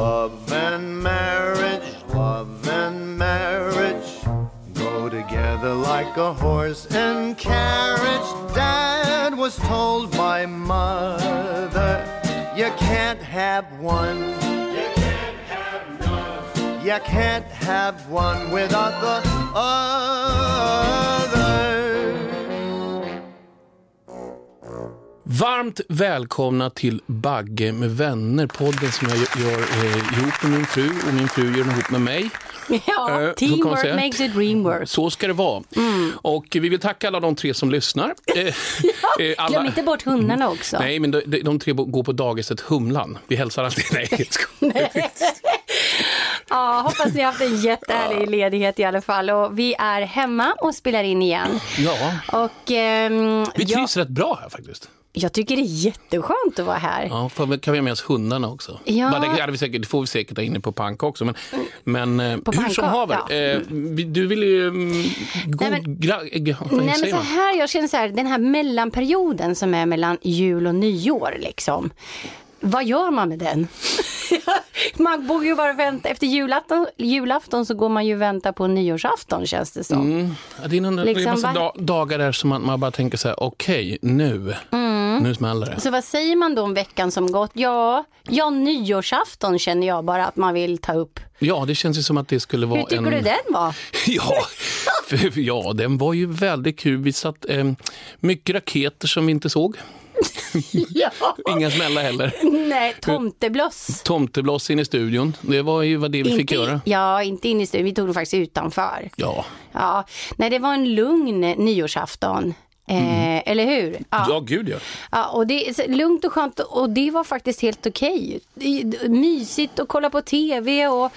Love and marriage, love and marriage go together like a horse and carriage. Dad was told by mother, you can't have one. You can't have one without the other. Varmt välkomna till Bagge med vänner, podden som jag gör eh, ihop med min fru och min fru gör den ihop med mig. Ja, Eh, teamwork makes the dream work. Så ska det vara. Och vi vill tacka alla de tre som lyssnar. Eh, eh, alla- Glöm inte bort hundarna också. Nej, men de, de, de tre går på dagiset Humlan. Vi hälsar alltid. Nej, jag skojar. Ja, hoppas ni har haft en jättehärlig ledighet i alla fall. Och vi är hemma och spelar in igen. Ja, Och ehm, vi jag, trivs rätt bra här faktiskt. Jag tycker det är jätteskönt att vara här. Ja, kan vi ha med oss hundarna också? Ja. Det, hade vi säkert, det får vi säkert ha inne på Pank också. Men, men eh, På hur Pank, som haver, ja. eh, du vill ju... Mm, god, Nej, men- gra, eh, Nej men så man? här, jag känner så här, den här mellanperioden som är mellan jul och nyår liksom. Vad gör man med den? man borde ju bara vänta, efter julafton, julafton så går man ju och väntar på nyårsafton känns det som. Mm. Det är, Liksom, en massa va? da, dagar där som man, man bara tänker så här, okej, nu, Mm. Nu smäller det. Så vad säger man då om veckan som gått? Ja, ja nyårsafton känner jag bara att man vill ta upp. Ja, det känns ju som att det skulle vara Hur tycker en... du den var? Ja, för, ja, den var ju väldigt kul. Vi satt eh, mycket raketer som vi inte såg. ja. Inga smällar heller. Nej, tomtebloss. Tomtebloss in i studion. Det var ju vad det vi fick göra. ja, inte in i studion, vi tog det faktiskt utanför. Ja. Ja, nej det var en lugn nyårsafton. Eh, Eller hur? Ja. ja, gud ja. Ja, och det lugnt och skönt och det var faktiskt helt okej. Det- Mysigt att kolla på tv och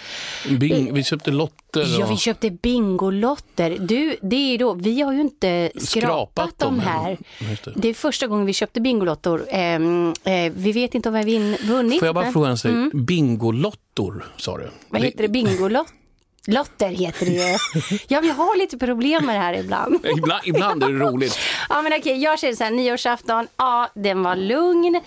Bing, vi köpte lotter. ja, Och... vi köpte Bingolotter. Du, det är då, vi har ju inte skrapat, Skrapat dem här. Det. Det är första gången vi köpte Bingolottor. Ehm, eh, vi vet inte om vi har vunnit. Får jag bara fråga en sak? Bingolottor, sa du? Vad heter det? Bingolotter? Lotter heter det ju. Ja, vi har lite problem med det här ibland. Ibland, ibland är det roligt. Ja men okej, jag känner så här, nyårsafton, ja den var lugn.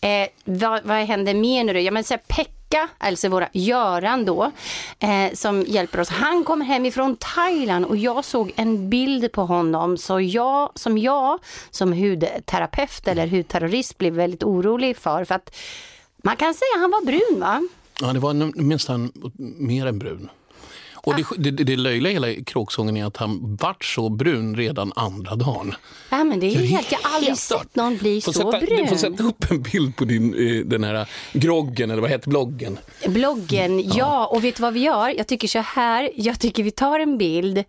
Eh, vad, vad hände mer nu då? Ja men så här, Pekka, alltså våra Göran då, eh, som hjälper oss. Han kommer hem ifrån Thailand och jag såg en bild på honom. Så jag, som jag, som hudterapeut eller hudterrorist blev väldigt orolig för. För att man kan säga att han var brun va? Ja, det var nästan mer än brun. Och det, det, det löjliga i hela kråksången är att han vart så brun redan andra dagen. Ja men det är Ja, helt, jag har aldrig sett någon bli så sätta, brun. Du får sätta upp en bild på din, eh, den här groggen, eller vad heter bloggen? Bloggen, ja. Och vet du vad vi gör? Jag tycker så här, jag tycker vi tar en bild.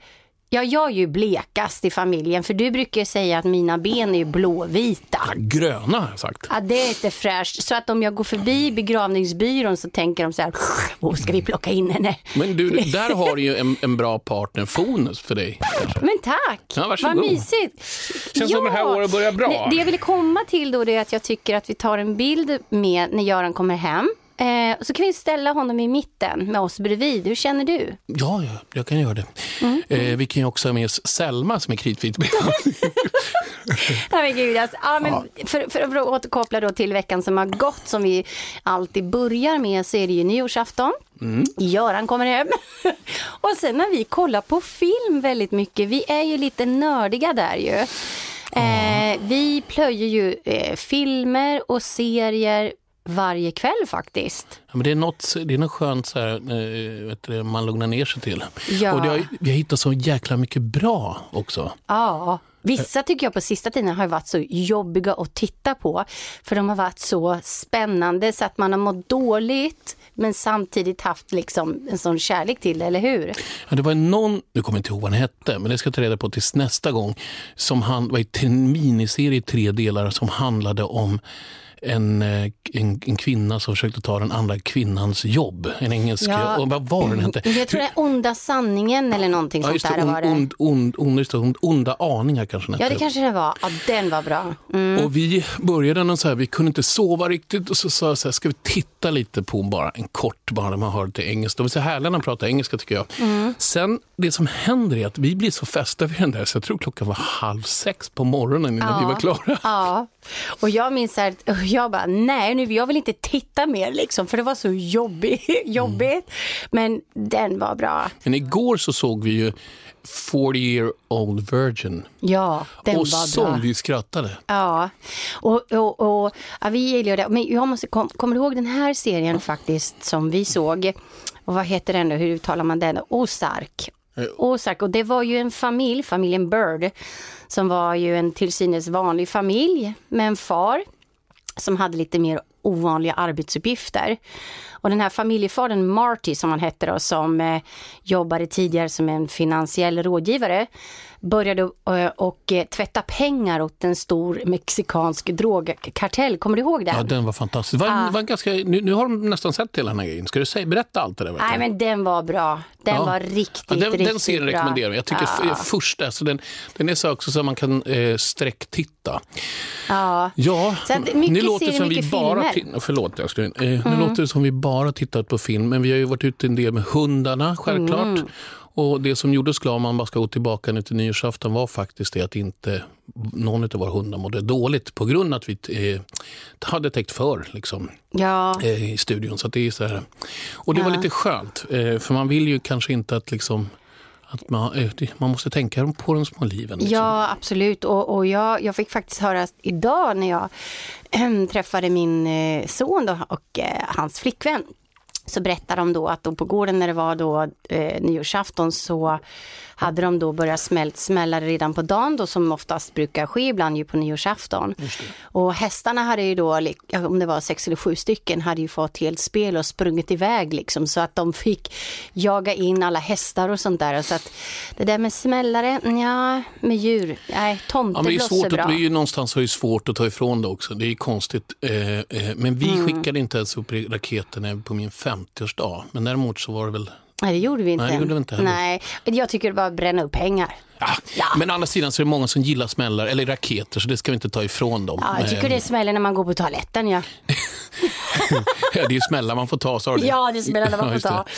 Ja, jag är ju blekast i familjen för du brukar ju säga att mina ben är ju blåvita. Ja, gröna har jag sagt. Ja, det är inte fräscht. Så att om jag går förbi begravningsbyrån så tänker de så här, oh, ska vi plocka in henne? Men du, där har du ju en, en bra partner, Fonus, för dig. Men tack, Ja, varsågod. vad mysigt. Känns som det här året börjar bra. Det, det jag ville komma till då det är att jag tycker att vi tar en bild med när Göran kommer hem. Eh, så kan vi ställa honom i mitten med oss bredvid. Hur känner du? Ja, ja, jag kan göra det. Mm. Eh, vi kan ju också ha med oss Selma som är kritvit. Ja, men gud, alltså, ja, men För, för, att återkoppla då till veckan som har gått, som vi alltid börjar med, så är det ju nyårsafton. Göran kommer hem. och sen när vi kollar på film väldigt mycket, vi är ju lite nördiga där ju. Eh, vi plöjer ju eh, filmer och serier varje kväll faktiskt. Ja, men det, är något, det är något skönt så här, eh, vet du, man lugnar ner sig till. Ja. Och vi har hittat så jäkla mycket bra också. Ja, vissa tycker jag på sista tiden har varit så jobbiga att titta på. För de har varit så spännande så att man har mått dåligt men samtidigt haft liksom en sån kärlek till eller hur? Ja, det var någon, nu kommer jag inte ihåg vad den hette, men det ska jag ta reda på tills nästa gång, som han, var en miniserie i tre delar som handlade om en, eh, en, en kvinna som försökte ta den andra kvinnans jobb. En engelsk, Ja. och vad var den hette? Jag tror det är onda sanningen eller någonting Ja, sånt där det, var det. ond, ond, ond, just det, onda aningar kanske den Ja, det kanske det var. Ja, den var bra. Mm. Och vi började den så här, vi kunde inte sova riktigt och så sa jag så här, ska vi titta lite på bara en kort, bara när man hör det engelska. Det var så härligt när man pratar engelska tycker jag. Mm. Sen, det som händer är att vi blir så fästa vid den där så jag tror klockan var halv sex på morgonen innan vi var klara. Ja, och jag minns här, jag bara, nej nu, jag vill inte titta mer liksom, för det var så jobbig, jobbigt. Men den var bra. Men igår så såg vi ju 40 year old virgin. Ja, den och var som bra. vi skrattade. Ja, och, och, och ja, vi gillar det. Men jag måste, kom, kommer du ihåg den här serien faktiskt som vi såg? Och vad heter den då? Hur uttalar man den? Ozark. Ozark. Och det var ju en familj, familjen Bird, som var ju en till synes vanlig familj med en far som hade lite mer ovanliga arbetsuppgifter. Och den här familjefadern Marty som han hette då, som eh, jobbade tidigare som en finansiell rådgivare, började eh, och eh, tvätta pengar åt en stor mexikansk drogkartell. Kommer du ihåg den? Ja, den var fantastisk. Var, Ja. var ganska, nu, nu har de nästan sett hela den här grejen. Ska du säga, berätta allt det där? Nej men den var bra. Den Ja. var riktigt, Ja, den, riktigt den serien bra. rekommenderar jag. Jag tycker ja. f- första, alltså den, den är så också så att man kan eh, sträcktitta. ja. Ja, Så att nu låter det som vi bara filmer. Mm. Förlåt, jag skulle, eh, Nu låter det som vi bara tittat på film, men vi har ju varit ute en del med hundarna, självklart. Mm. Och Det som gjorde oss glada om man bara ska gå tillbaka nu till nyårsafton var faktiskt det att inte någon av våra hundar mådde dåligt på grund av att vi eh, hade täckt för liksom, ja. eh, i studion. Så det är så här. Och det var Ja. lite skönt, eh, för man vill ju kanske inte att liksom att man, eh, man måste tänka på de små liven. Liksom. Ja, absolut. Och, och jag, jag fick faktiskt höra idag när jag ehm, träffade min eh, son då, och eh, hans flickvän. Så berättade de då att då på gården när det var då eh, nyårsafton så hade de då börjat smält, smälla redan på dagen då som oftast brukar ske ibland ju på nyårsafton. Och hästarna hade ju då, ja, om det var sex eller sju stycken, hade ju fått helt spel och sprungit iväg liksom så att de fick jaga in alla hästar och sånt där. Så att det där med smällare, ja, med djur, nej, Ja, är tomtebloss svårt är bra. att, det är ju någonstans är det svårt att ta ifrån det också. Det är konstigt. Eh, eh, men vi Mm. skickade inte ens upp raketen på min 50-årsdag. Men däremot så var det väl... Nej, det gjorde vi inte. Nej, det gjorde vi inte heller. Nej, jag tycker det var att bränna upp pengar. Ja. Ja. Men å andra sidan så är det många som gillar smällar, eller raketer, så det ska vi inte ta ifrån dem. Ja, jag tycker Eh, det smäller när man går på toaletten. Ja, det är ju smällar man får ta, sa du det? ja det smäller när man Ja, får ta. det.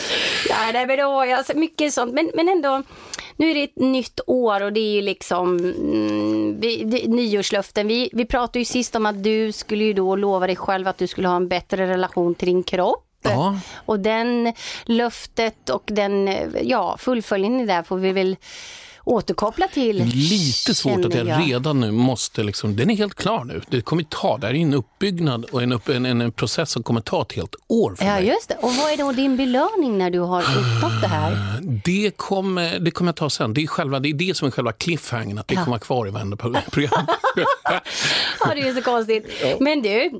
Ja, nej, men då, alltså, mycket sånt. Men, men ändå, nu är det ett nytt år och det är ju liksom mm, vi, det, nyårslöften. Vi, vi pratade ju sist om att du skulle ju då lova dig själv att du skulle ha en bättre relation till din kropp. Ja. Och den löftet och den ja, fullföljningen där får vi väl återkoppla till. Lite svårt att jag redan nu måste, liksom, den är helt klar nu. Det kommer ta, det här är en uppbyggnad och en, upp, en, en process som kommer ta ett helt år för Ja, mig. just det. Och vad är då din belöning när du har uppnått det här? Det kommer, det kommer jag ta sen. Det är, själva, det är det som är själva cliffhangern, att det Ja. kommer vara kvar i varenda program. Ja, det är så konstigt. Men du,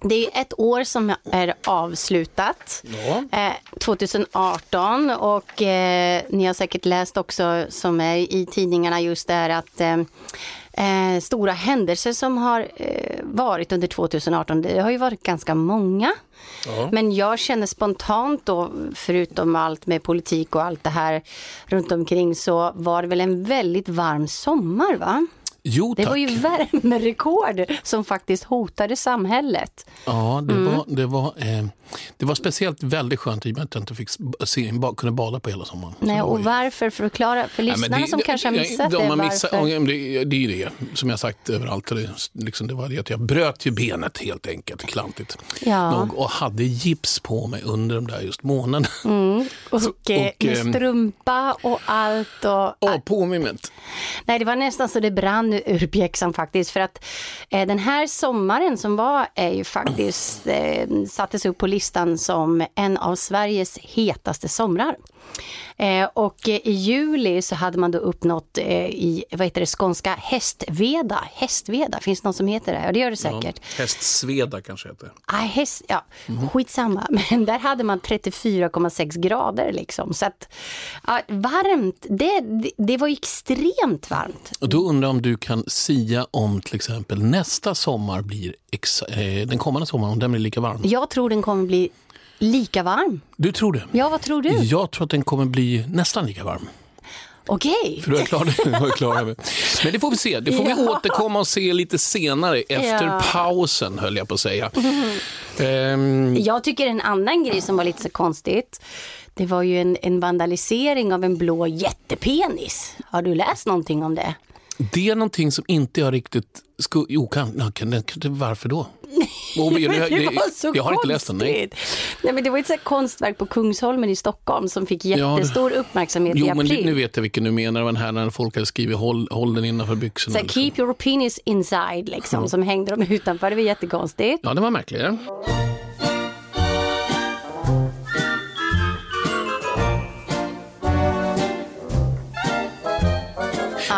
det är ett år som är avslutat. Ja. Eh, 2018 och eh, ni har säkert läst också som är i tidningarna just där att eh, eh, stora händelser som har eh, varit under 2018, det har ju varit ganska många. Ja. Men jag känner spontant då, förutom allt med politik och allt det här runt omkring så var det väl en väldigt varm sommar va? Jo, Det var ju värmerekord som faktiskt hotade samhället. Ja, det, Mm. var, det, var, eh, det var speciellt väldigt skönt i och med att jag inte fick se, kunde bada på hela sommaren. Nej, det och ju- varför? För att klara för Nej, men lyssnarna som kanske har missat de det. har missat, varför? det, det är ju det som jag sagt överallt. Det, liksom, det var det att jag bröt ju benet helt enkelt, klantigt Ja. nog, och hade gips på mig under de där just månaderna. Och, Så- eh, och, med ehm, strumpa och allt. Och, Ja, påminnet. Nej, det var nästan så det brann ur pjäxan faktiskt. För att eh, den här sommaren som var är ju faktiskt eh, sattes upp på listan som en av Sveriges hetaste somrar. Eh, och i juli så hade man då uppnått eh, i, vad heter det, skånska hästveda. Hästveda, finns det någon som heter det? Ja, det gör det säkert. Hästsveda kanske heter. Nej, häst, ja, Mhm. skitsamma. Men där hade man 34,6 grader liksom. Så att, ja, varmt, det, det, var extremt varmt. Och då undrar jag om du kan sia om till exempel nästa sommar blir, ex, eh, den kommande sommaren, om den blir lika varm. Jag tror den kommer bli lika varm. Du tror det? Ja, vad tror du? Jag tror att den kommer bli nästan lika varm. Okej. För du är klar, du är klar med. Men det får vi se. Det får vi Ja. återkomma och se lite senare. Efter Ja. pausen höll jag på att säga. Ehm, Jag tycker en annan grej som var lite så konstigt. Det var ju en, en vandalisering av en blå jättepenis. Har du läst någonting om det? det är någonting som inte jag riktigt... Sku, jo, kan, kan, varför då? Vi- Men det det- var så jag har inte läst den, nej. nej. men det var ett så konstverk på Kungsholmen i Stockholm som fick jättestor uppmärksamhet i Jo, men april. nu vet jag vilken du menar, den här när folk hade skrivit håll, håll den innanför byxorna. så liksom. keep your penis inside, liksom, som hängde de utanför. Det var jättekonstigt. Ja, det var märkligt.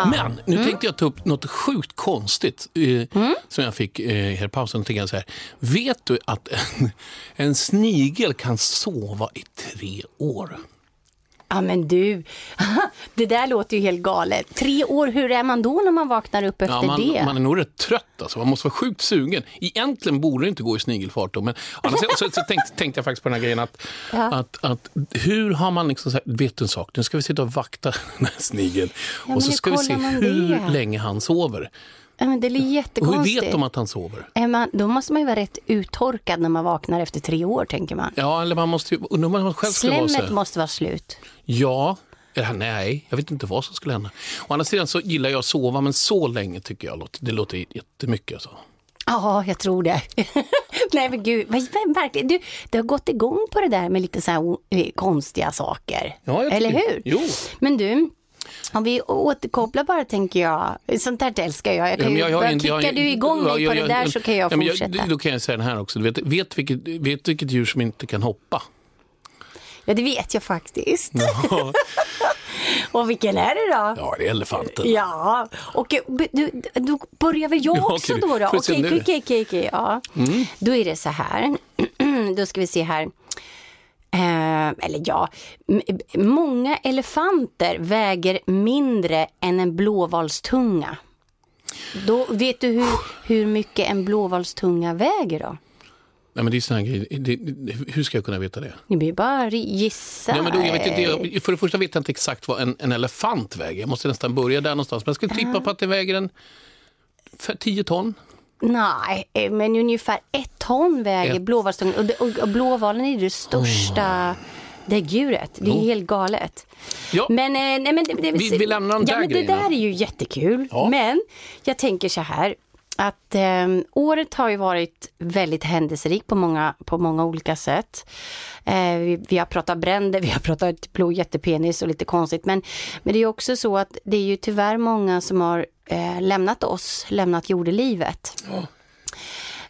Men nu tänkte jag ta upp något sjukt konstigt eh, som jag fick eh, här i pausen. Tänkte jag så här, vet du att en, en snigel kan sova i tre år? Ja men du, det där låter ju helt galet. Tre år, hur är man då när man vaknar upp efter Ja, man, det? man är nog rätt trött. Alltså. Man måste vara sjukt sugen. Egentligen borde det inte gå i snigelfart. Då, men annars, så, så tänkte, tänkte jag faktiskt på den här grejen att, Ja. att, att hur har man liksom här, vet du en sak, nu ska vi sitta och vakta den här snigeln men och så ska vi se hur det? länge han sover. Ja, men det är Och hur jättekonstigt. vet de att han sover? Är man, då måste man ju vara rätt uttorkad när man vaknar efter tre år, tänker man. Ja, eller man måste ju, undrar man själv vara Slemmet här, måste vara slut. Ja, eller nej, jag vet inte vad som skulle hända. Å andra sidan så gillar jag att sova, men så länge tycker jag det låter jättemycket. Alltså. Ja, jag tror det. Nej men gud, verkligen. Du, du har gått igång på det där med lite så eh, konstiga saker. Ja, jag Eller hur? Jo. Men du, om vi återkopplar bara tänker jag. Sånt där älskar jag. Jag kan Ja, ju, jag en- jag har kickar du igång ja, mig ja, på det ja, där ja, så kan jag ja, fortsätta. då kan jag säga den här också. Du vet, vet, vilket, vet vilket djur som inte kan hoppa? Ja, det vet jag faktiskt. Och vilken är det då? Ja, det är elefanten. Ja, och du, då börjar väl jag Ja, också då? då? Okej. Mm. okej, okej, okej, ja. Då är det så här, då ska vi se här. Eh, eller ja, många elefanter väger mindre än en blåvalstunga. Då vet du hur, hur mycket en blåvalstunga väger då? Nej, men det är grejer. Det, det, hur ska jag kunna veta det? Det blir bara gissa. Ja, men då, jag vet inte, jag, för det första vet jag inte exakt vad en, en elefant väger. Jag måste nästan börja där någonstans. Men jag skulle tippa på att det väger en för 10 ton. Nej, eh, men ungefär ett ton väger Ett. blåvalstungan. Och, och, och blåvalen är det största däggdjuret. Det är Jo. helt galet. Ja. Men, eh, nej, men det, det, Vi- vi lämnar de ja, där men Det grejerna. där är ju jättekul. Ja. Men jag tänker så här. Att eh, året har ju varit väldigt händelserikt på många, på många olika sätt. Eh, vi, vi har pratat bränder, vi har pratat blå jättepenis och lite konstigt. Men, men det är också så att det är ju tyvärr många som har eh, lämnat oss, lämnat jordelivet.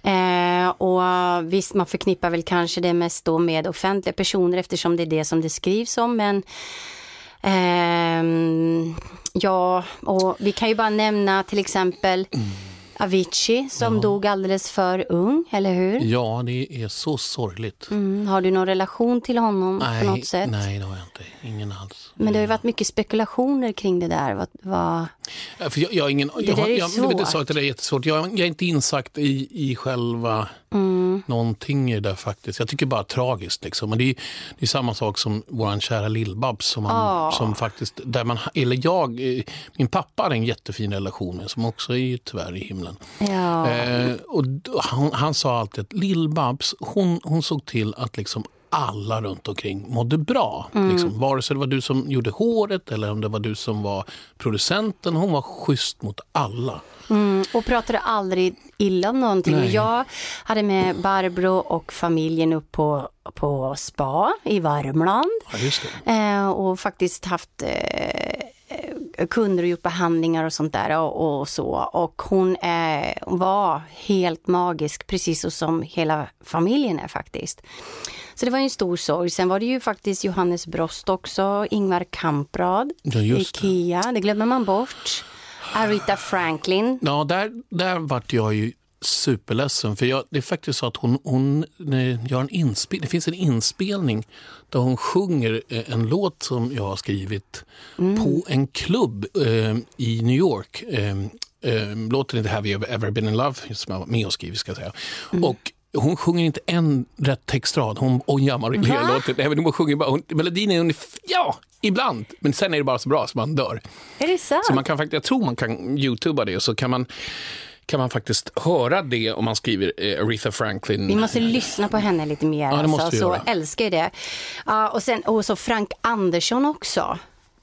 Eh, och visst, man förknippar väl kanske det mest då med offentliga personer eftersom det är det som det skrivs om. Men ehm, ja, och vi kan ju bara nämna till exempel Avicii som dog alldeles för ung, eller hur? Ja, det är så sorgligt. Mm, har du någon relation till honom på något sätt? nej, det har jag inte. Ingen alls. Men det har ju varit mycket spekulationer kring det där. Vad, vad... Ja, För jag, jag har ingen, jag, där är jag, jag, inte, svårt. sa att det är jättesvårt. Jag, jag är inte insatt i, i själva Mm. någonting i det där faktiskt. Jag tycker bara tragiskt. Liksom. Men det, är, det är samma sak som vår kära Lill-Babs som, man, Ah. som faktiskt, där man, eller jag, eh, min pappa hade en jättefin relation med som också är tyvärr i himlen. Ja. Eh, och han, han sa alltid att Lill-Babs, hon, hon såg till att liksom alla runt omkring mådde bra. Mm. Liksom, vare sig det var du som gjorde håret eller om det var du som var producenten. Hon var schysst mot alla. Mm, och pratade aldrig illa om någonting. Nej. Jag hade med Barbro och familjen upp på, på spa i Värmland. Ja. Eh, och faktiskt haft eh, kunder och gjort behandlingar och sånt där och, och så. Och hon eh, var helt magisk, precis som hela familjen är faktiskt. Så det var en stor sorg. Sen var det ju faktiskt Johannes Brost också, Ingvar Kamprad, Ja, just det. Ikea, det glömmer man bort. Aretha Franklin, Ja, där, där vart jag ju superledsen. För jag, det är faktiskt så att hon, hon gör en inspel, det finns en inspelning där hon sjunger eh, en låt som jag har skrivit på en klubb eh, i New York. Eh, eh, låten heter Have you ever been in love? som jag var med och skrivit ska säga. Och hon sjunger inte en rätt textrad. Hon ojammar i hela låten. Nej, men hon sjunger bara, hon, melodin är ungefär, ja, ibland. Men sen är det bara så bra så man dör. är det sant? Så man kan faktiskt, jag tror man kan youtuba det och så kan man, kan man faktiskt höra det om man skriver eh, Aretha Franklin. Vi måste lyssna på henne lite mer. det måste alltså, vi så göra. älskar jag det. Ja, och, sen, och så Frank Andersson också.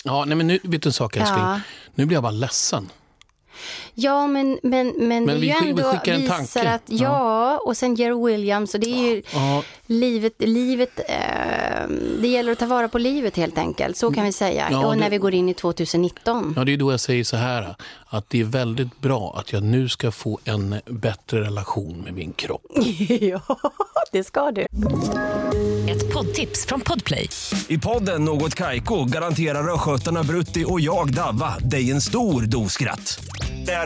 Ja, nej, men nu, vet du en sak älskling? Ja. Nu blir jag bara ledsen. Ja, men, men, men, Men det är ju skick- vi ändå skickar en visar tanke. att, ja, och sen Jerry Williams och det är ju Ja. livet, livet eh, det gäller att ta vara på livet helt enkelt, så kan vi säga. Ja, och när det- vi går in i 2019. Ja, det är då jag säger så här, att det är väldigt bra att jag nu ska få en bättre relation med min kropp. ja, det ska du. Ett poddtips från Podplay. I podden Något Kaiko garanterar östgötarna Brutti och jag, Davva, dig en stor dos skratt. Där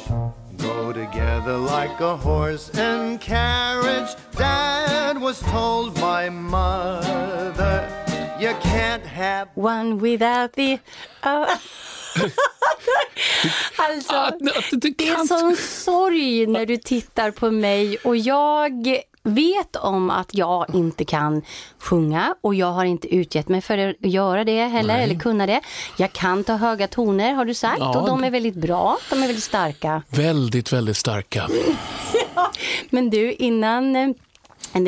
go together like a horse and carriage. Dad was told by mother, you can't have One without the... Oh. alltså, att det är sån sorg när du tittar på mig och jag vet om att jag inte kan sjunga och jag har inte utgett mig för att göra det heller eller kunna det. Jag kan ta höga toner har du sagt Ja, och de är väldigt bra, de är väldigt starka. Väldigt, väldigt starka. Men du, innan eh,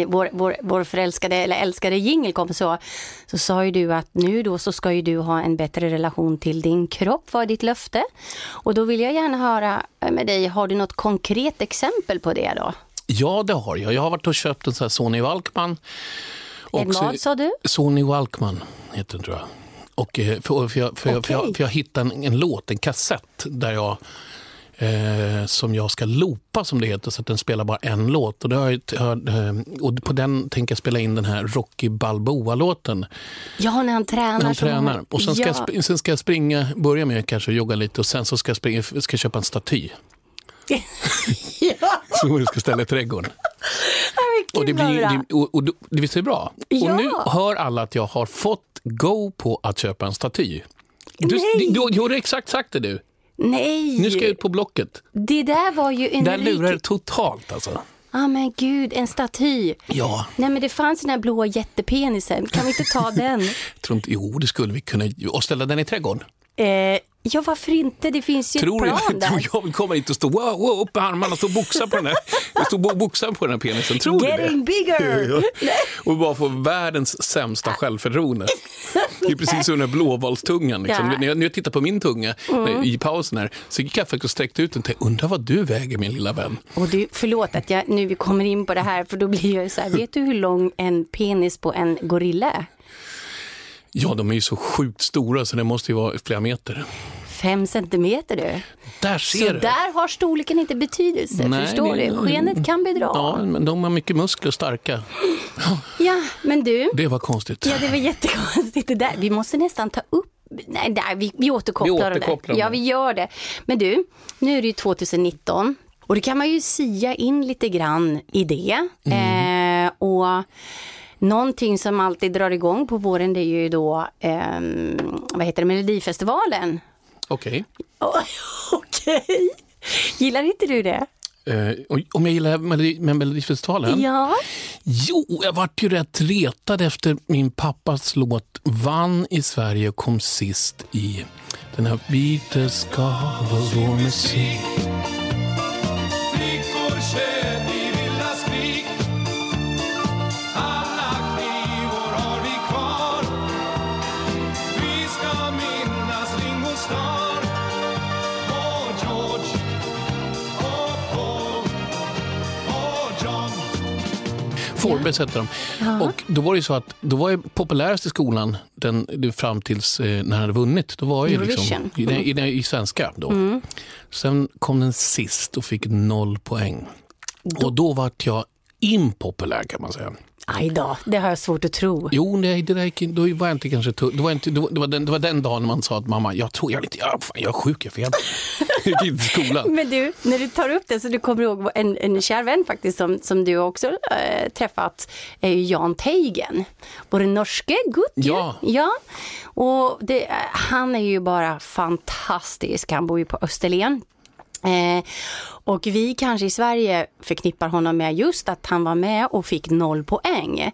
vår, vår, vår förälskade eller älskade jingel kom så, så sa ju du att nu då så ska ju du ha en bättre relation till din kropp, var ditt löfte. Och då vill jag gärna höra med dig, har du något konkret exempel på det då? Ja, det har jag. Jag har varit och köpt en sån här Sony Walkman. En vad sa du? Sony Walkman heter den tror jag. Och, eh, för, för, jag, för, jag, för, jag, för jag hittade en, en låt, en kassett, där jag, eh, som jag ska loopa som det heter, så att den spelar bara en låt. Och, då har jag, eh, och på den tänker jag spela in den här Rocky Balboa-låten Ja, när han tränar. när han tränar. Och sen ska, ja. jag, sen ska jag springa, börja med kanske jogga lite och sen så ska jag, springa, ska jag köpa en staty ja, som jag ska ställa i trädgården. Och det, blir, bra. det, och, och, det visst är det bra? Ja. Och nu hör alla att jag har fått go på att köpa en staty. Du, Nej. du, du har exakt sagt det du. Nej, Nu ska jag ut på Blocket. det där var ju en Där lurar det rik... totalt alltså. Ja, men gud, en staty. Ja, Nej, men det fanns den här blåa jättepenisen. Kan vi inte ta den? jag tror inte, jo det skulle vi kunna. Och ställa den i trädgården. Eh, ja, varför inte? Det finns ju Tror, ett plan jag, där. tror jag komma hit och stå wow, wow, upp med armarna och stå och boxa på den här, stå och boxa på den här penisen. Tror du det? Getting bigger! Och bara få världens sämsta självförtroende. Det är precis som den här blåvalstungan. Liksom. Ja. Mm. När, jag, när jag tittar på min tunga när- i pausen här, så gick jag faktiskt och sträckte ut den tänkte, undrar vad du väger min lilla vän. Och du, förlåt att jag nu kommer in på det här, för då blir jag så här, vet du hur lång en penis på en gorilla är? Ja, de är ju så sjukt stora så det måste ju vara flera meter. Fem centimeter du. Där Så ser du. där har storleken inte betydelse, Nej, förstår det- du? Skenet kan bedra. Ja, men de har mycket muskler och starka. Ja, men du, Det var konstigt. ja det var jättekonstigt det där. Vi måste nästan ta upp Nej, där, vi, vi återkopplar, Vi återkopplar det. Ja, vi gör det. Men du, nu är det ju 2019 och då kan man ju sia in lite grann i det. Mm. Eh, och någonting som alltid drar igång på våren det är ju då, ehm, vad heter det, Melodifestivalen. Okej. Oh, Okej. Gillar inte du det? Eh, om jag gillar Melodi- med Melodifestivalen? Ja. Jo, jag vart ju rätt retad efter min pappas låt vann i Sverige och kom sist i den här ska vara vår musik. Forbes hette de. Och då var det så att då var ju populärast i skolan den, fram tills eh, när han hade vunnit. Då var ju liksom, Eurovision. Mm. i, i, i, i svenska då. Sen kom den sist och fick noll poäng. Och då vart jag impopulär kan man säga. Aj då, det har jag svårt att tro. Jo, nej, det där då var jag inte kanske tu- det var, inte, det, var, det, var den, det var den dagen man sa att mamma, jag tror jag är lite, ja, fan, jag är sjuk, jag är fel. Jag gick inte skolan. Men du, när du tar upp det så du kommer ihåg en, en kär vän faktiskt som, som du också eh, träffat, är ju Jan Teigen. Vår norske gutt. Ja. ja. Och det, han är ju bara fantastisk. Han bor ju på Österlen. Eh, och vi kanske i Sverige förknippar honom med just att han var med och fick noll poäng.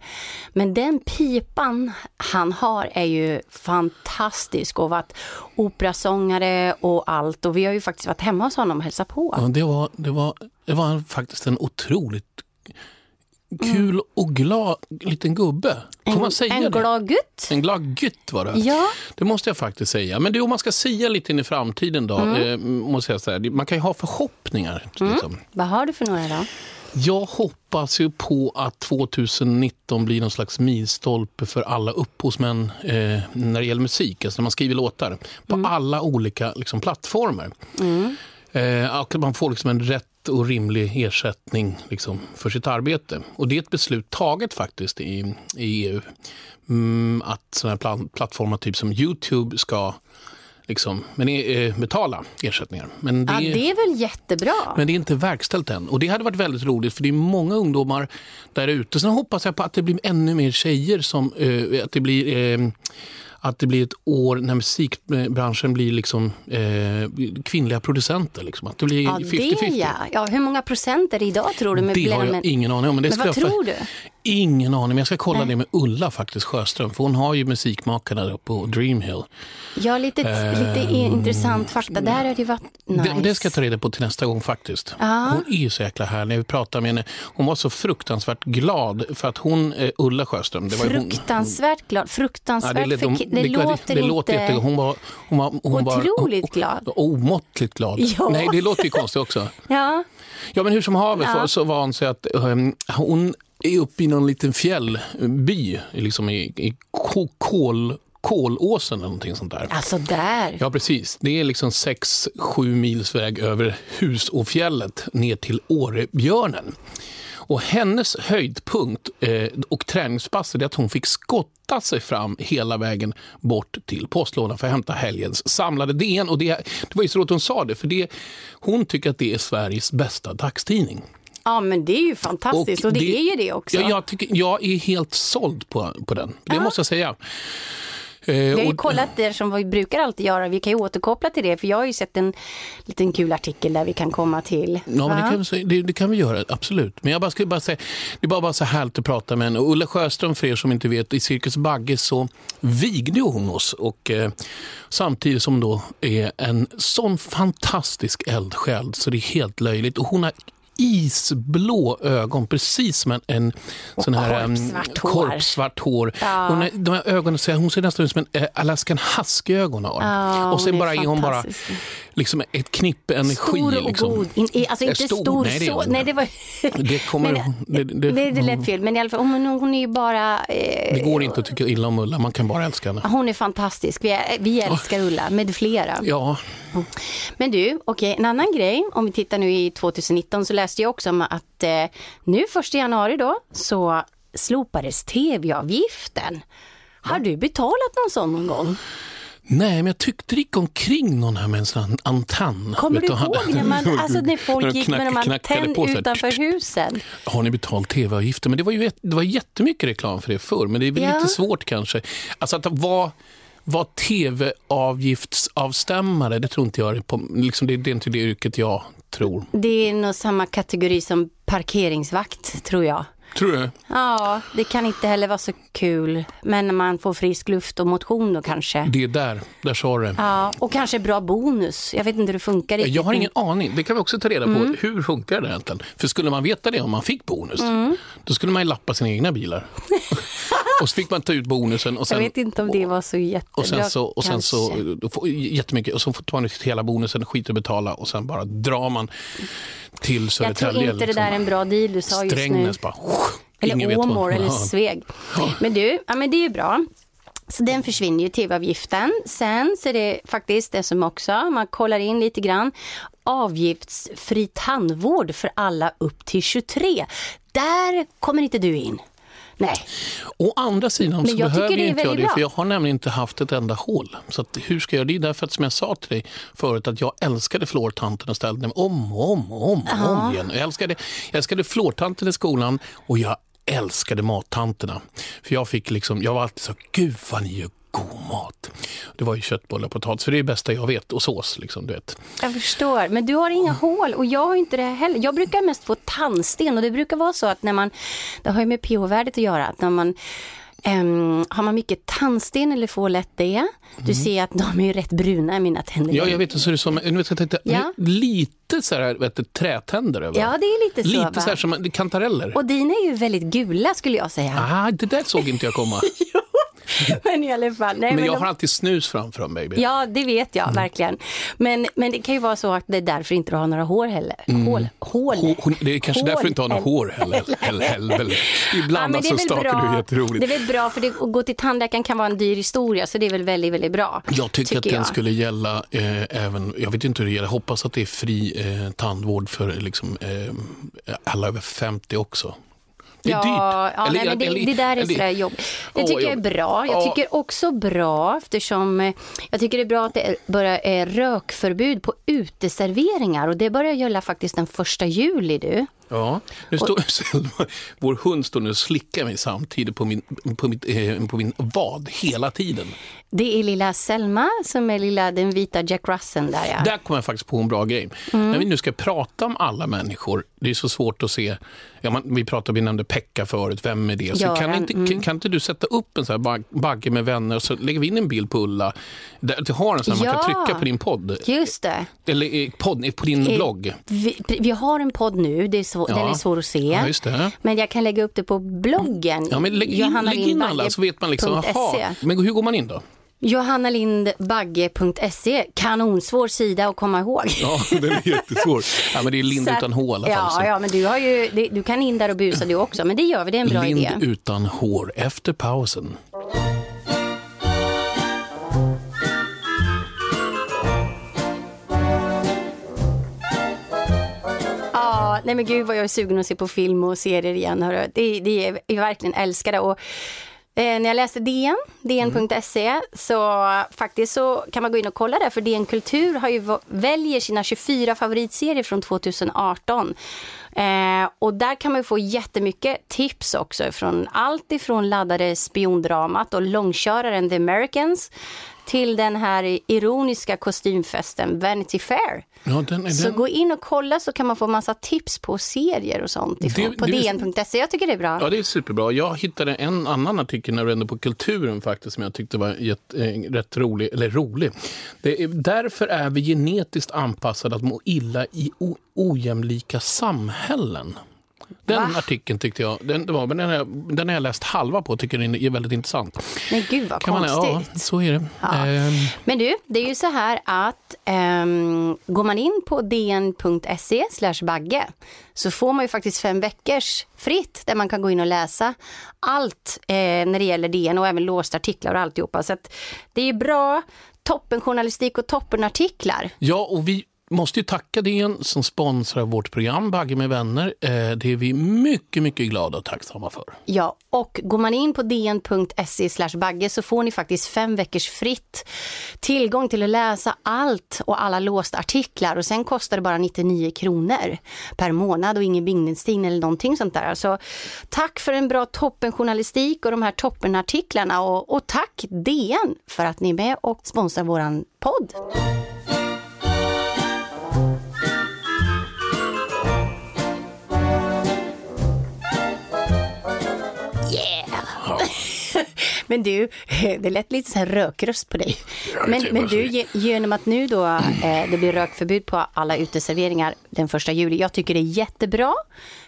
Men den pipan han har är ju fantastisk och varit operasångare och allt. Och vi har ju faktiskt varit hemma hos honom och hälsat på. Ja, det, var, det, var, det var faktiskt en otroligt kul och glad liten gubbe. Får En, man säga en det? glad gutt. En glad gutt var det. Ja. Det måste jag faktiskt säga. Men det, om man ska säga lite in i framtiden då, Mm. eh, måste jag säga, man kan ju ha förhoppningar. Liksom. Vad har du för några då? Jag hoppas ju på att 2019 blir någon slags milstolpe för alla upphovsmän eh, när det gäller musik, alltså när man skriver låtar, på Mm. alla olika liksom, plattformar. Eh, och att man får liksom en rätt och rimlig ersättning liksom, för sitt arbete. Och det är ett beslut taget faktiskt i, i EU. Mm, att sådana här pla- plattformar typ som Youtube ska liksom, men, eh, betala ersättningar. Men Ja, det är väl jättebra. men det är inte verkställt än. Och det hade varit väldigt roligt för det är många ungdomar där ute. Sen hoppas jag på att det blir ännu mer tjejer som, eh, att det blir eh, att det blir ett år när musikbranschen blir liksom, eh, kvinnliga producenter. Liksom. Att det blir Ja, 50-50. det ja. ja. Hur många procent är det idag tror du? Med Det har jag ingen aning om. Men, det Men vad tror du? Ingen aning, men jag ska kolla Nej. det med Ulla faktiskt Sjöström. För hon har ju musikmakarna där på Dreamhill. Ja, lite, lite i- intressant fakta. Där har det varit nice. Det, det ska jag ta reda på till nästa gång faktiskt. Ja. Hon är ju så jäkla härlig. Vi pratade med henne. Hon var så fruktansvärt glad för att hon, eh, Ulla Sjöström, det var ju hon. Fruktansvärt glad. Ja, Fruktansvärt. det, lät- för, de- det, låter det inte... låter jättegod. Hon var, hon var, hon Otroligt var, glad. Omåttligt glad. Ja. Nej, det låter ju konstigt också. Ja, Ja, men hur som haver Ja. så, så var hon så att ehm, hon är uppe i någon liten fjällby, liksom i, i ko- kol, Kolåsen eller någonting sånt där. alltså där. Ja, precis. Det är liksom 6-7 mils väg över Husåfjället ner till Årebjörnen. Och hennes höjdpunkt eh, och träningspass är att hon fick skotta sig fram hela vägen bort till postlådan för att hämta helgens samlade DN. Och det, det var ju så att hon sa det, för det, hon tycker att det är Sveriges bästa dagstidning. Ja, men det är ju fantastiskt. Och, det, är ju det också. Ja, jag, tycker, jag är helt såld på, på den, det måste jag säga. Eh, Vi har ju och- kollat det som vi brukar alltid göra. Vi kan ju återkoppla till det. För jag har ju sett en liten kul artikel där vi kan komma till. Ja, men det, kan, det, det kan vi göra, absolut. Men jag bara skulle bara säga, det är bara, bara så härligt att prata med henne. Och Ulla Sjöström, för er som inte vet, i Cirkus Bagge så vigde hon oss. Och, eh, samtidigt som då är en sån fantastisk eldsjäl så det är helt löjligt. Och hon har isblå ögon, precis som en, en sån här korpsvart hår. korpsvart hår. Ja. Hon är, de här ögonen, ser- hon ser nästan ut som en eh, Alaskan husky-ögon har. Ja, och sen bara är hon bara. Liksom ett knippe energi. Stor och liksom. god. In, i- alltså inte stor, stor, nej, det så. Nej, det var... Det kommer- Men, det- det- det, det lät fel. Men i alla fall, hon, hon är ju bara... Eh, Det går inte att tycka illa om Ulla, man kan bara älska henne. hon är fantastisk. Vi, vi älskar Ulla med flera. Ja, Men du, okej, en annan grej. Om vi tittar nu i 2019 så läste jag också om att eh, nu första januari då så slopades tv-avgiften. Har du betalat någon sån någon gång? Nej men jag tyckte det gick omkring någon här med en sån antenn. Kommer du ihåg när, man, alltså när folk de gick med knack- de knackade antenn på utanför husen? Har ni betalt tv-avgifter? Men det var ju det var jättemycket reklam för det förr, men det är väl Ja. lite svårt kanske. Alltså att vara vara tv-avgiftsavstämmare, det tror inte jag på, liksom det, det är inte det yrket jag tror. Det är nog samma kategori som parkeringsvakt, tror jag. Tror du? Ja, det kan inte heller vara så kul. Men när man får frisk luft och motion då kanske. Det är där, där sa du. Ja, och kanske bra bonus. Jag vet inte hur det funkar riktigt. Jag har ingen aning. Det kan vi också ta reda på. Mm. Hur funkar det egentligen? För skulle man veta det om man fick bonus, Mm. då skulle man ju lappa sina egna bilar. och så fick man ta ut bonusen. Och sen, Jag vet inte om det var så jättebra. och sen så, och sen så kanske. jättemycket, och så får man ut hela bonusen, skiter betala och sen bara drar man till Jag Södertälje. tror inte det där är en bra deal du sa just nu. Strängnäs bara... Eller Åmål eller. Sveg. Men du, ja, men det är ju bra. Så den försvinner ju, tv-avgiften. Sen så är det faktiskt det som också, man kollar in lite grann, avgiftsfri tandvård för alla upp till 23. Där kommer inte du in. Nej, Å andra sidan så behöver ju inte jag det, bra. för jag har nämligen inte haft ett enda hål. Så att, hur ska jag göra det? är därför att som jag sa till dig förut att jag älskade fluortanten och ställde dem om och om och om, och om igen. Jag älskade, jag älskade fluortanten i skolan och jag älskade mattanterna. För jag fick liksom, jag var alltid så, gud vad ni gör god mat. Det var ju köttbullar och potatis, för det är det bästa jag vet. Och sås, liksom, du vet. Jag förstår, men du har inga hål och jag har inte det heller. Jag brukar mest få tandsten och det brukar vara så att när man, det har ju med pH-värdet att göra, att när man ehm, har man mycket tandsten eller får lätt det, du ser att de är ju rätt bruna mina tänder. Ja, jag vet. Så är som, nu vet jag tänkte, Ja. lite så här, vet du, trätänder över. Ja, det är lite så. Lite va? så här som kantareller. Och dina är ju väldigt gula skulle jag säga. Ah, det där såg inte jag komma. Men i alla fall. Nej, Men jag de- har alltid snus framför mig. Ja, det vet jag verkligen. Men, men det kan ju vara så att det är därför inte du har några hår heller. Hål. Hål. Hår- hår- det är kanske Hål. därför du inte har några hår heller. heller, heller. Ibland men det är alltså stakar du jätteroligt. Det är väl bra, för det, att gå till tandläkaren kan vara en dyr historia, så det är väl väldigt, väldigt bra. Jag tycker, att den jag. skulle gälla eh, även, jag vet inte hur det gäller, hoppas att det är fri eh, tandvård för liksom, eh, alla över 50 också. Det är ja, dyrt. Ja, Eller- nej, men det, eller- det där är sådär jobb. Det Åh, tycker jag är bra. Jag Ja. tycker också bra eftersom eh, jag tycker det är bra att det börjar är rökförbud på uteserveringar och det börjar gälla faktiskt den första juli du. Ja, nu står Selma, vår hund står nu och slickar mig samtidigt på min, på mitt, eh, på min vad hela tiden. Det är lilla Selma som är lilla den vita Jack Russell där ja. Där kom jag faktiskt på en bra grej. Mm. När vi nu ska prata om alla människor, det är så svårt att se, ja, man, vi pratade, vi nämnde Pekka förut, vem är det? Så Göran, kan, inte, mm. kan, kan inte du sätta upp en sån bag, bagge med vänner och så lägger vi in en bild på Ulla. Där, du har en sån här man kan Ja. trycka på din podd, Just det. eller eh, podd, på din Eh, blogg. Vi, vi har en podd nu, det är svår, Ja. den är svår att se. Ja, just det. Men jag kan lägga upp det på bloggen. Ja, men lägg in, lägg in alla så vet man liksom, men hur går man in då? Johannalindbagge.se, kanonsvår sida att komma ihåg. Ja, den är jättesvår. Ja, men det är Lind att- utan hår i alla fall. Ja, ja, men du, har ju, du kan in där och busa du också, men det gör vi, det är en bra Lind idé. utan hår efter pausen. Ja, nej men gud vad jag är sugen att se på film och serier igen. Hörru. Det, det är, jag verkligen älskar det. Och, eh, när jag läste DN, dn.se, så faktiskt så kan man gå in och kolla där, för DN Kultur har ju väljer sina 24 favoritserier från 2018. Eh, och där kan man ju få jättemycket tips också från allt ifrån laddade spiondramat och långköraren The Americans till den här ironiska kostymfesten Vanity Fair. Ja, den, är Så den, gå in och kolla så kan man få massa tips på serier och sånt ifrån, Det- på dn.se. Jag tycker det är bra. Ja, det är superbra. Jag hittade en annan artikel när du ändå på Kulturen faktiskt som jag tyckte var jätt, eh, rätt rolig. Eller rolig. Det är, därför är vi genetiskt anpassade att må illa i ojämlika samhällen. Den Va? artikeln tyckte jag, den, det var, men den, har den har jag läst halva på och tycker den är väldigt intressant. Men gud vad Kan man, ja, konstigt. så är det. Ja. Ehm, Men du, det är ju så här att ehm, går man in på dn.se bagge så får man ju faktiskt fem veckors fritt där man kan gå in och läsa allt eh, när det gäller DN och även låsta artiklar och alltihopa. Så att det är bra toppenjournalistik och toppenartiklar. Ja, och vi måste ju tacka DN som sponsrar vårt program Bagge med vänner. Eh, det är vi mycket, mycket glada och tacksamma för. Ja, och går man in på dn.se slash bagge så får ni faktiskt fem veckors fritt tillgång till att läsa allt och alla låsta artiklar och sen kostar det bara 99 kronor per månad och ingen bindningstid eller någonting sånt där. Så tack för en bra toppenjournalistik och de här toppenartiklarna och, och tack DN för att ni är med och sponsrar våran podd. Men du, det lät lite så här rökröst på dig. Men, men du, genom att nu då eh, det blir rökförbud på alla uteserveringar den första juli. Jag tycker det är jättebra,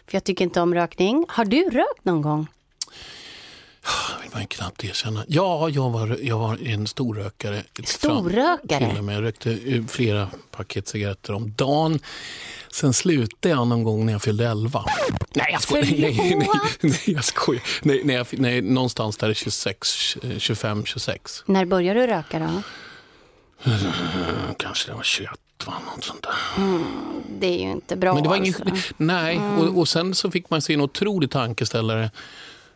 för jag tycker inte om rökning. Har du rökt någon gång? Det vill man ju knappt erkänna. Ja, jag var, jag var en storrökare. Storrökare? Till och med. Jag rökte eh, flera paket cigaretter om dagen. Sen slutade jag någon gång när jag fyllde 11. Nej, jag skojar. Nej, nej, nej, jag skojar. Nej, nej, nej, någonstans där 26, eh, 25, 26. När började du röka då? Kanske det var 21, va? Något sånt där. Det är ju inte bra Men det var ingen, alltså. nej, och, och sen så fick man se en otrolig tankeställare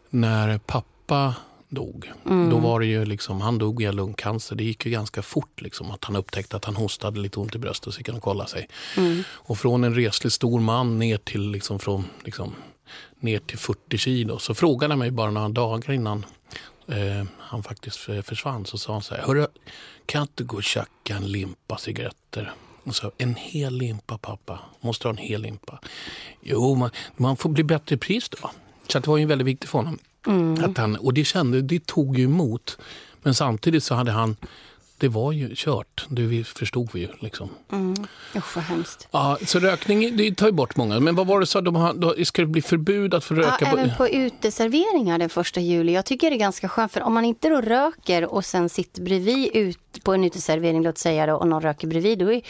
när pappa dog. Då var det ju liksom, han dog i lungcancer. Det gick ju ganska fort liksom, att han upptäckte att han hostade lite ont i bröstet och så gick han och kollade sig. Och från en reslig stor man ner till, liksom, från, liksom, ner till 40 kilo så frågade han mig bara några dagar innan eh, han faktiskt försvann så sa han så här. Hörru, kan jag inte gå och tjacka en limpa cigaretter? Och så, en hel limpa pappa. Måste ha en hel limpa. Jo, man, man får bli bättre pris då. Så det var ju väldigt viktigt för honom. Att han, och det kände, det tog ju emot. Men samtidigt så hade han, det var ju kört. Det förstod vi ju liksom. Usch vad hemskt. Ja, så rökning, det tar ju bort många. Men vad var det så de har, ska det bli förbud att få Ja, röka? även på uteserveringar den första juli. Jag tycker det är ganska skönt för om man inte då röker och sen sitter bredvid ut på en uteservering, låt säga då, och någon röker bredvid, då, är,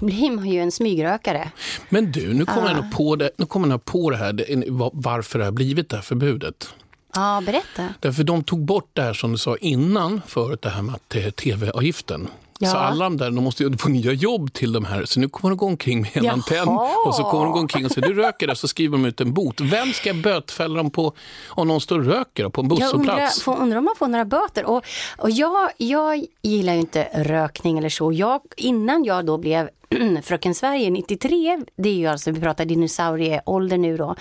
då blir man ju en smygrökare. Men du, nu kommer jag nog på det, nu kommer jag på det här, det, varför det har blivit det här förbudet. Ja, berätta. Därför de tog bort det här som du sa innan förut, det här med eh, tv-avgiften. Ja. Så alla de där, de måste ju få nya jobb till de här. Så nu kommer de gå omkring med en Jaha. antenn och så kommer de gå omkring och säga du röker där, så skriver de ut en bot. Vem ska bötfälla dem på om någon står och röker på en Jag undrar, busshållplats? undrar om man får några böter. Och, och jag, jag gillar ju inte rökning eller så. Jag, innan jag då blev Fröken Sverige 93, det är ju alltså, vi pratar dinosaurieålder nu då.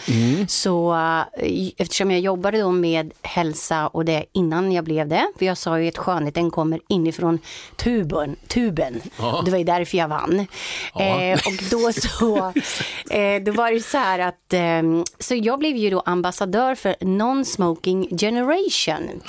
Så eh, eftersom jag jobbade då med hälsa och det innan jag blev det, för jag sa ju att skönheten kommer inifrån tuben, tuben. Det var ju därför jag vann. Eh, och då så, eh, då var det så här att, eh, så jag blev ju då ambassadör för Non-Smoking Generation.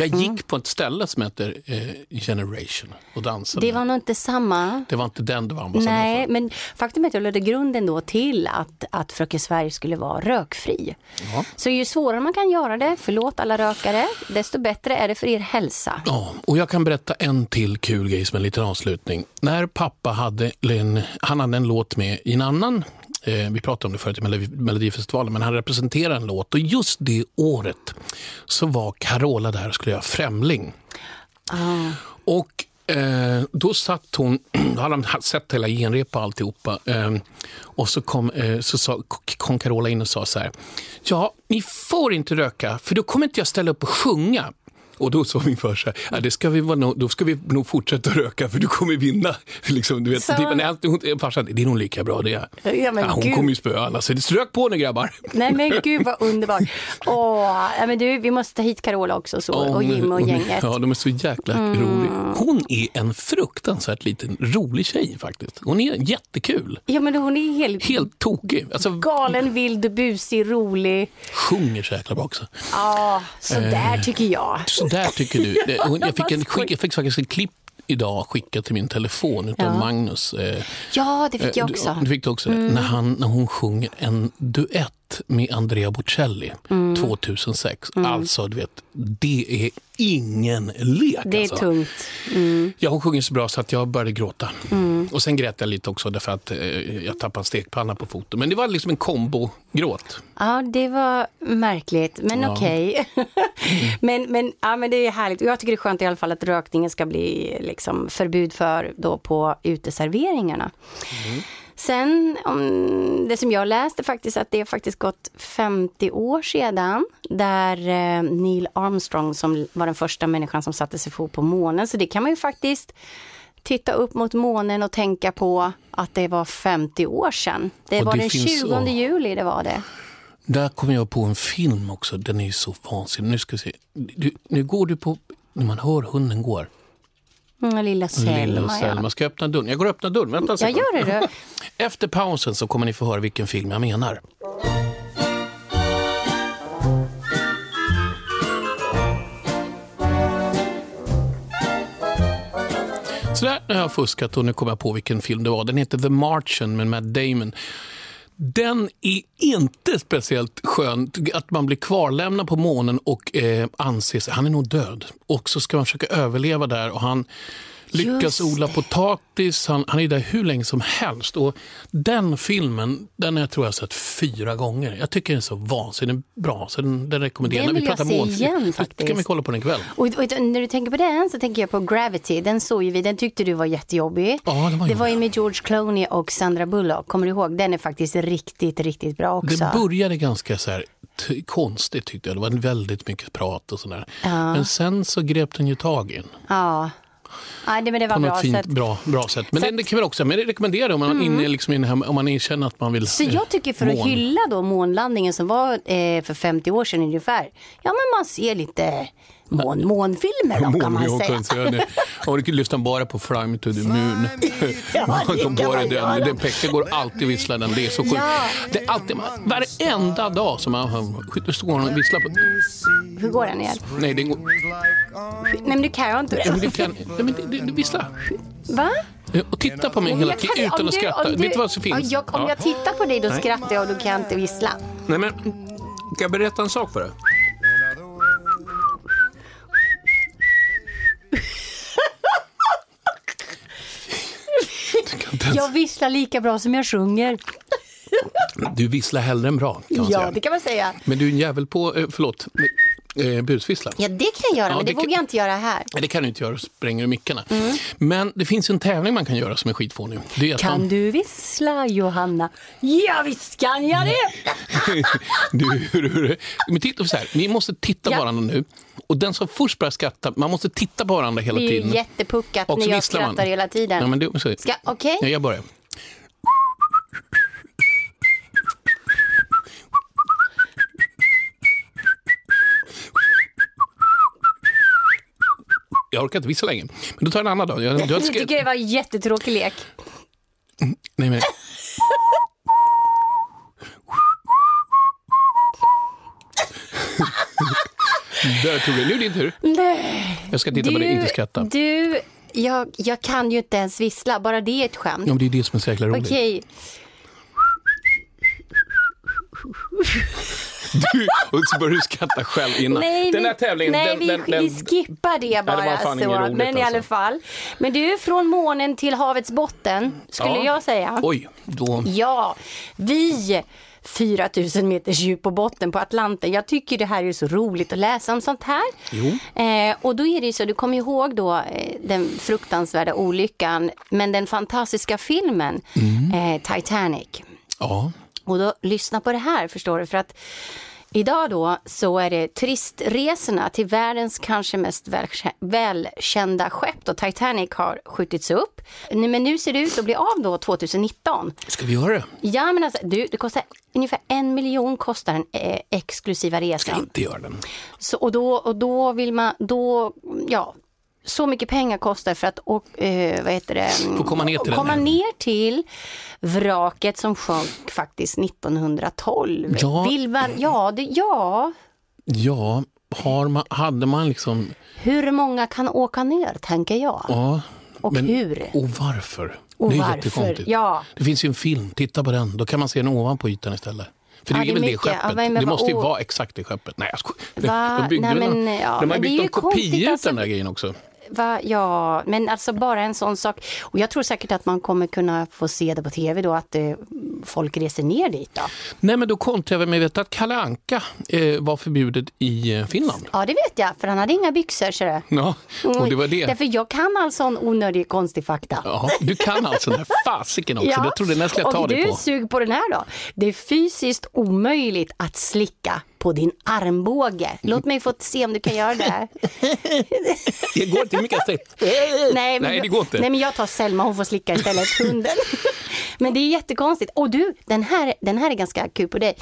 Jag gick på ett ställe som heter eh, Generation och dansade. Det var nog inte samma. det var inte den du var ambassadör Nej, för. men faktum är att jag lade grunden då till att, att Fröken Sverige skulle vara rökfri. Ja. Så ju svårare man kan göra det, förlåt alla rökare, desto bättre är det för er hälsa. Ja, och jag kan berätta en till kul grej som en liten avslutning. När pappa hade en, han hade en låt med i en annan Eh, vi pratade om det förut i Melodi- Melodifestivalen, men han representerade en låt och just det året så var Carola där och skulle göra Främling. Och eh, då satt hon, då hade han sett hela genrepa och alltihopa. Eh, och så kom, eh, så sa, kom Carola in och sa så här. Ja, ni får inte röka för då kommer inte jag ställa upp och sjunga. Och då sa min far så här, ja, det ska vi vara nog, då ska vi nog fortsätta röka för du kommer vinna. Liksom, du vet, Så- typ, nej, farsan, det är nog lika bra det. Ja, men hon gud. kommer ju spöa alla, så det strök på nu grabbar. Nej men gud vad underbart. Åh, ja, men du, vi måste ta hit Carola också så, och Jim och gänget. Ja, de är så jäkla roliga. Hon är en fruktansvärt liten rolig tjej faktiskt. Hon är jättekul. Ja men hon är helt, Helt tokig. Alltså, galen, vild, busig, rolig. sjunger så jäkla bra också. Ja, så där Eh. tycker jag. Så där tycker du. Jag fick, en, skick, jag fick faktiskt ett klipp idag skickat till min telefon utav Ja. Magnus. Eh, Ja, det fick jag du- också. Mm. Du fick också. När, han, när hon sjunger en duett med Andrea Bocelli Mm. 2006. Alltså, du vet, det är ingen lek. Det är alltså. tungt. Ja, hon sjunger så bra så att jag började gråta. Mm. Och sen grät jag lite också därför att eh, jag tappade en stekpanna på foten. Men det var liksom en kombo-gråt. Ja, det var märkligt, men Ja. okej. men, men, ja, men det är härligt. Jag tycker det är skönt i alla fall att rökningen ska bli liksom, förbud för då på uteserveringarna. Sen, om, det som jag läste faktiskt, att det har faktiskt gått 50 år sedan där eh, Neil Armstrong som var den första människan som satte sig fot på månen. Så det kan man ju faktiskt titta upp mot månen och tänka på att det var 50 år sedan. Det Och var det den finns- 20 åh. juli det var det. Där kom jag på en film också. Den är ju så vansinnig. Nu ska vi se. Du, nu går du på... När man hör hunden går. Mm, lilla Selma, Lilla ja. Selma. Ska jag öppna dörren? Jag går och öppnar dörren. Vänta en Jag gör det. Du. Efter pausen så kommer ni få höra vilken film jag menar. Så där har jag fuskat och nu kommer jag på vilken film det var. Den heter The Martian med Matt Damon. Den är inte speciellt skön. Att man blir kvarlämnad på månen och eh, anses, han är nog död. Och så ska man försöka överleva där och han lyckas odla potatis. Han, han är där hur länge som helst. Och den filmen, den jag tror jag sett fyra gånger. Jag tycker den är så vansinnigt bra, så den, den rekommenderar Den vill jag se igen, faktiskt. kan vi kolla på den ikväll. Och, och när du tänker på den så tänker jag på Gravity. Den såg ju vi, den tyckte du var jättejobbig. Ja, den var det var ju med. George Clooney och Sandra Bullock. Kommer du ihåg? Den är faktiskt riktigt, riktigt bra också. Det började ganska så här, konstigt tyckte jag. Det var väldigt mycket prat och sådär. Men sen så grep den ju tag i en. Ja. Nej, det, men det var på bra. något så fint, att, bra, bra sätt. Men det, det kan väl också, men jag om man, är inne, liksom, i den här, om man känner att man vill så eh, jag tycker för att mån. hylla då månlandningen som var eh, för 50 år sedan ungefär. Ja, men man ser lite mån, månfilmer då kan man säga. kan säga. Och du kan lyssna bara på Fly Me To The Moon. Ja, Man det kan kan bara man göra. den, den Pekka går alltid och visslar den. Det är så sjukt. Ja. Det är alltid, varenda dag som han då står han och visslar på... Hur går den igen? Nej, det går... Nej men du kan ju inte det. du kan... Nej, men det, du visslar. Va? Och titta på mig hela jag tiden kan- utan om att du- skratta. om du- Vet du vad som finns? Jag, om Ja. jag tittar på dig då Nej. skrattar jag och du kan inte vissla. Nej, men... Ska jag berätta en sak för dig? Du kan inte ens- Jag visslar lika bra som jag sjunger. Du visslar hellre än bra, kan man Ja, säga. det kan man säga. Men du är en jävel på, eh, förlåt, eh, busvissla. Ja, det kan jag göra, Ja, men det, det vågar jag inte göra här. Nej, det kan du inte göra, spränger du mickarna. Mm. Men det finns en tävling man kan göra som är skitfånig. Det är att Kan man, du vissla, Johanna? Ja, visst kan jag det! du, hur, hur, men titta så här, ni måste titta Ja. på varandra nu. Och den som först börjar skratta, man måste titta på varandra hela Det är ju tiden. jättepuckat när jag visslar man. skrattar hela tiden. Ja, men det, så, Ska, okej? ja, jag börjar. Jag orkar inte vissla länge. Men då tar jag en annan dag. Jag, du tycker det var en jättetråkig lek. Nej, men... Där tog jag. Nu är det din tur. Nej. Jag ska titta på dig, inte skratta. Du, jag, jag kan ju inte ens vissla, bara det är ett skämt. Ja, men det är det som är så jäkla roligt. Okej, Du, och så börjar du skratta själv innan. nej, den här tävlingen, nej den, vi, den, den, vi skippar det bara. var fan inget roligt, men i alla alltså. fall. Men du, från månen till havets botten, skulle Ja. jag säga. Oj, då... Ja, vi 4000 meters djup på botten på Atlanten. Jag tycker det här är så roligt att läsa om sånt här. Eh, och då är det så, du kommer ihåg då eh, den fruktansvärda olyckan, men den fantastiska filmen Mm. eh, Titanic. Ja, Och då, lyssna på det här förstår du, för att idag då så är det turistresorna till världens kanske mest välkä- välkända skepp då Titanic har skjutits upp. Nu- Men nu ser det ut att bli av då 2019. ska vi göra det? Ja men alltså, du, det kostar ungefär en miljon kostar den eh, exklusiva Ska resan. inte göra den. Så, och, då, och då vill man, då, ja, så mycket pengar kostar för att och, eh, vad heter det? Få komma ner till komma ner till vraket som sjönk faktiskt 1912. Ja. Vill man, ja, det, ja, Ja, har man, hade man liksom... hur många kan åka ner tänker jag. Ja, Och men, hur? Och varför? Och det är varför? jättekonstigt. Ja. Det finns ju en film, titta på den. Då kan man se den ovanpå ytan istället. För det är väl det mycket. Ja, skeppet. men- det måste ju vad- vara exakt det skeppet. Nej, jag skojar. De byggde Nej, väl men, någon- ja, De har byggt någon kopia ut alltså. den där grejen också. Va? Ja, men alltså bara en sån sak. Och jag tror säkert att man kommer kunna få se det på tv då, att eh, folk reser ner dit då. Nej, men då kontrar jag med att Kalle Anka eh, var förbjudet i eh, Finland. Ja, det vet jag, för han hade inga byxor. Det. Ja, och det var det. Därför jag kan all sån onödig konstig fakta. Ja, du kan alltså den här fasiken också. Jag trodde nästan jag ta och dig du på. sug på den här då. Det är fysiskt omöjligt att slicka på din armbåge. Låt mig få se om du kan göra det. Det går inte hur mycket jag nej, men Nej, jag- det går inte. Nej, men jag tar Selma, hon får slicka istället, hunden. men det är jättekonstigt. Och du, den här, den här är ganska kul på dig.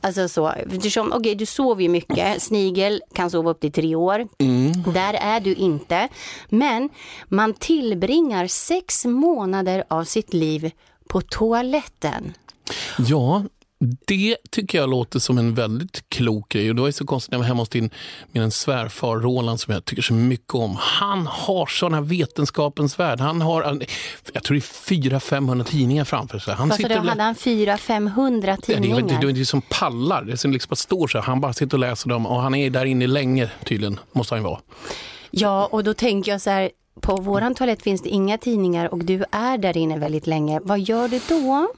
Alltså så, eftersom, okej, du sover ju mycket. Snigel kan sova upp till tre år. Mm. Där är du inte. Men man tillbringar sex månader av sitt liv på toaletten. Ja, det tycker jag låter som en väldigt klok grej. Och då är det så konstigt när jag var hemma hos din, min svärfar Roland som jag tycker så mycket om. Han har här vetenskapens värld. Han har, jag tror det är 400-500 tidningar framför sig. Han Fast då hade han 400-500 Ja, det, tidningar. det, det är som pallar, det är som liksom står så. Han bara sitter och läser dem och han är där inne länge tydligen, måste han ju vara. Ja, och då tänker jag så här, på våran toalett finns det inga tidningar och du är där inne väldigt länge. Vad gör du då?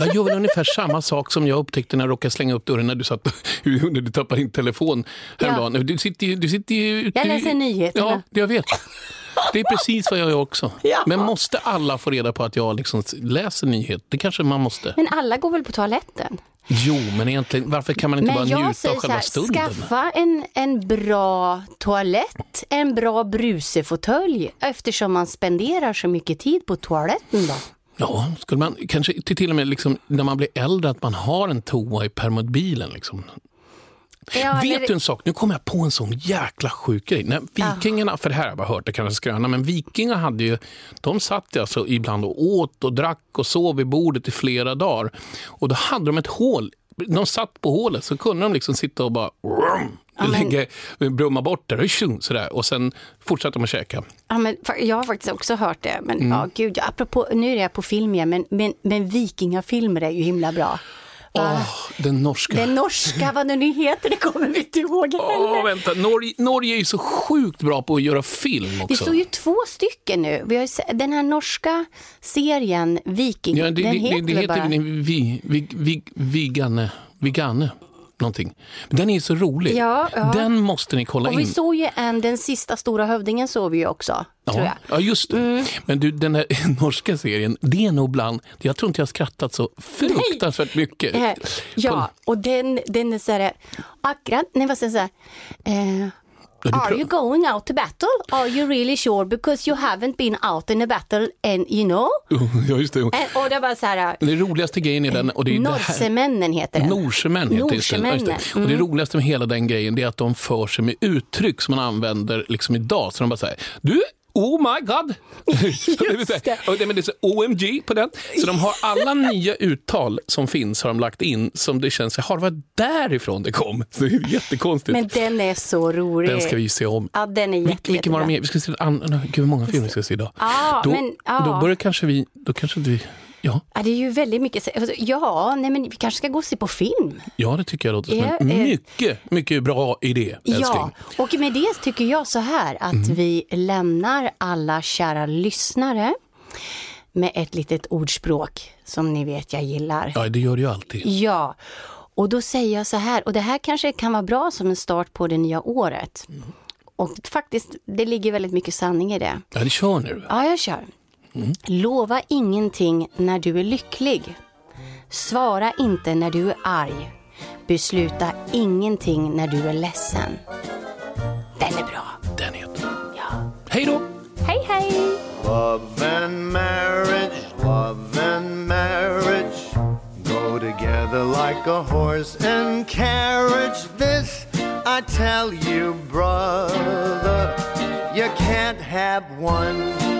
Jag gör väl ungefär samma sak som jag upptäckte när jag råkade slänga upp dörren när du, satt, när du tappade din telefon häromdagen. Du sitter ju... Du sitter ju ute Jag läser nyheterna. Ja, jag vet. Det är precis vad jag gör också. Ja. Men måste alla få reda på att jag liksom läser nyheter? Det kanske man måste. Men alla går väl på toaletten? Jo, men egentligen, varför kan man inte bara Men jag njuta av själva här, stunden? skaffa en, en bra toalett, en bra brusefåtölj eftersom man spenderar så mycket tid på toaletten då. Ja, skulle man kanske till och med liksom, när man blir äldre att man har en toa i permobilen. Liksom. Ja, Vet du en sak? Nu kommer jag på en sån jäkla sjuk grej. När vikingarna, för det här har jag bara hört, det kan jag skröna, men vikingar hade ju, de satt ju alltså ibland och åt och drack och sov vid bordet i flera dagar. Och då hade de ett hål. De satt på hålet så kunde de liksom sitta och bara vrum, lägga, brumma bort det, sådär, och sen fortsatte de att käka. Ja, men, jag har faktiskt också hört det. Men Mm. ja, gud, ja, apropå, nu är jag på film igen, men, men, men vikingafilmer är ju himla bra. Åh, den norska. Den norska, vad den nu heter, det kommer vi inte ihåg heller. Åh, vänta. Norge, Norge är ju så sjukt bra på att göra film Det också. står ju två stycken nu. Vi har den här norska serien Viking, Ja, det, den det, heter det, det heter bara... vi, vi, vi, vi, Vigane, Vigane, någonting. Den är så rolig. Ja, ja. Den måste ni kolla Och vi in. såg ju en, den sista stora hövdingen såg vi ju också, tror Ja, jag. ja, just det. Mm. Men du, den här norska serien, det är nog bland... Jag tror inte jag har skrattat så fruktansvärt mycket. Eh, ja, och den, den är så här, akkurat, nej vad säger jag, så här, eh, Are you going out to battle? Are you really sure? Because you haven't been out in a battle and you know? Ja, just det. And, och det var så här, Den roligaste grejen i den... Och det är det Norsemännen heter den. Norsemän heter det. just det. Just det. Norsemännen, Mm. Och det roligaste med hela den grejen det är att de för sig med uttryck som man använder liksom idag. Så de bara säger du, oh my god. det säga, det. och det, men det är så OMG på den. Så de har alla nya uttal som finns har de lagt in som det känns, har det var därifrån det kom. Så det är jättekonstigt. Men den är så rolig. den ska vi se om. Ja, den är jätte, Vilken, vilken var jättebra. de med? Vi ska se an, gud, hur många filmer vi ska se idag. Ja, då, men, ja. då börjar kanske vi, då kanske vi, ja, Ja, det är ju väldigt mycket. alltså, Ja, nej, men vi kanske ska gå och se på film. ja, det tycker jag låter som Ja, en eh, mycket, mycket bra idé, älskling. Ja, och med det tycker jag så här att Mm. vi lämnar alla kära lyssnare med ett litet ordspråk som ni vet jag gillar. Ja, det gör det ju alltid. Ja, och då säger jag så här, och det här kanske kan vara bra som en start på det nya året. Och faktiskt, det ligger väldigt mycket sanning i det. Ja, det kör nu. Ja, jag kör. Lova ingenting när du är lycklig. Svara inte när du är arg. Besluta ingenting när du är ledsen. Den är bra. Den heter Ja. Hej då! Hej, hej! Love and marriage, love and marriage go together like a horse and carriage. This I tell you, brother, you can't have one.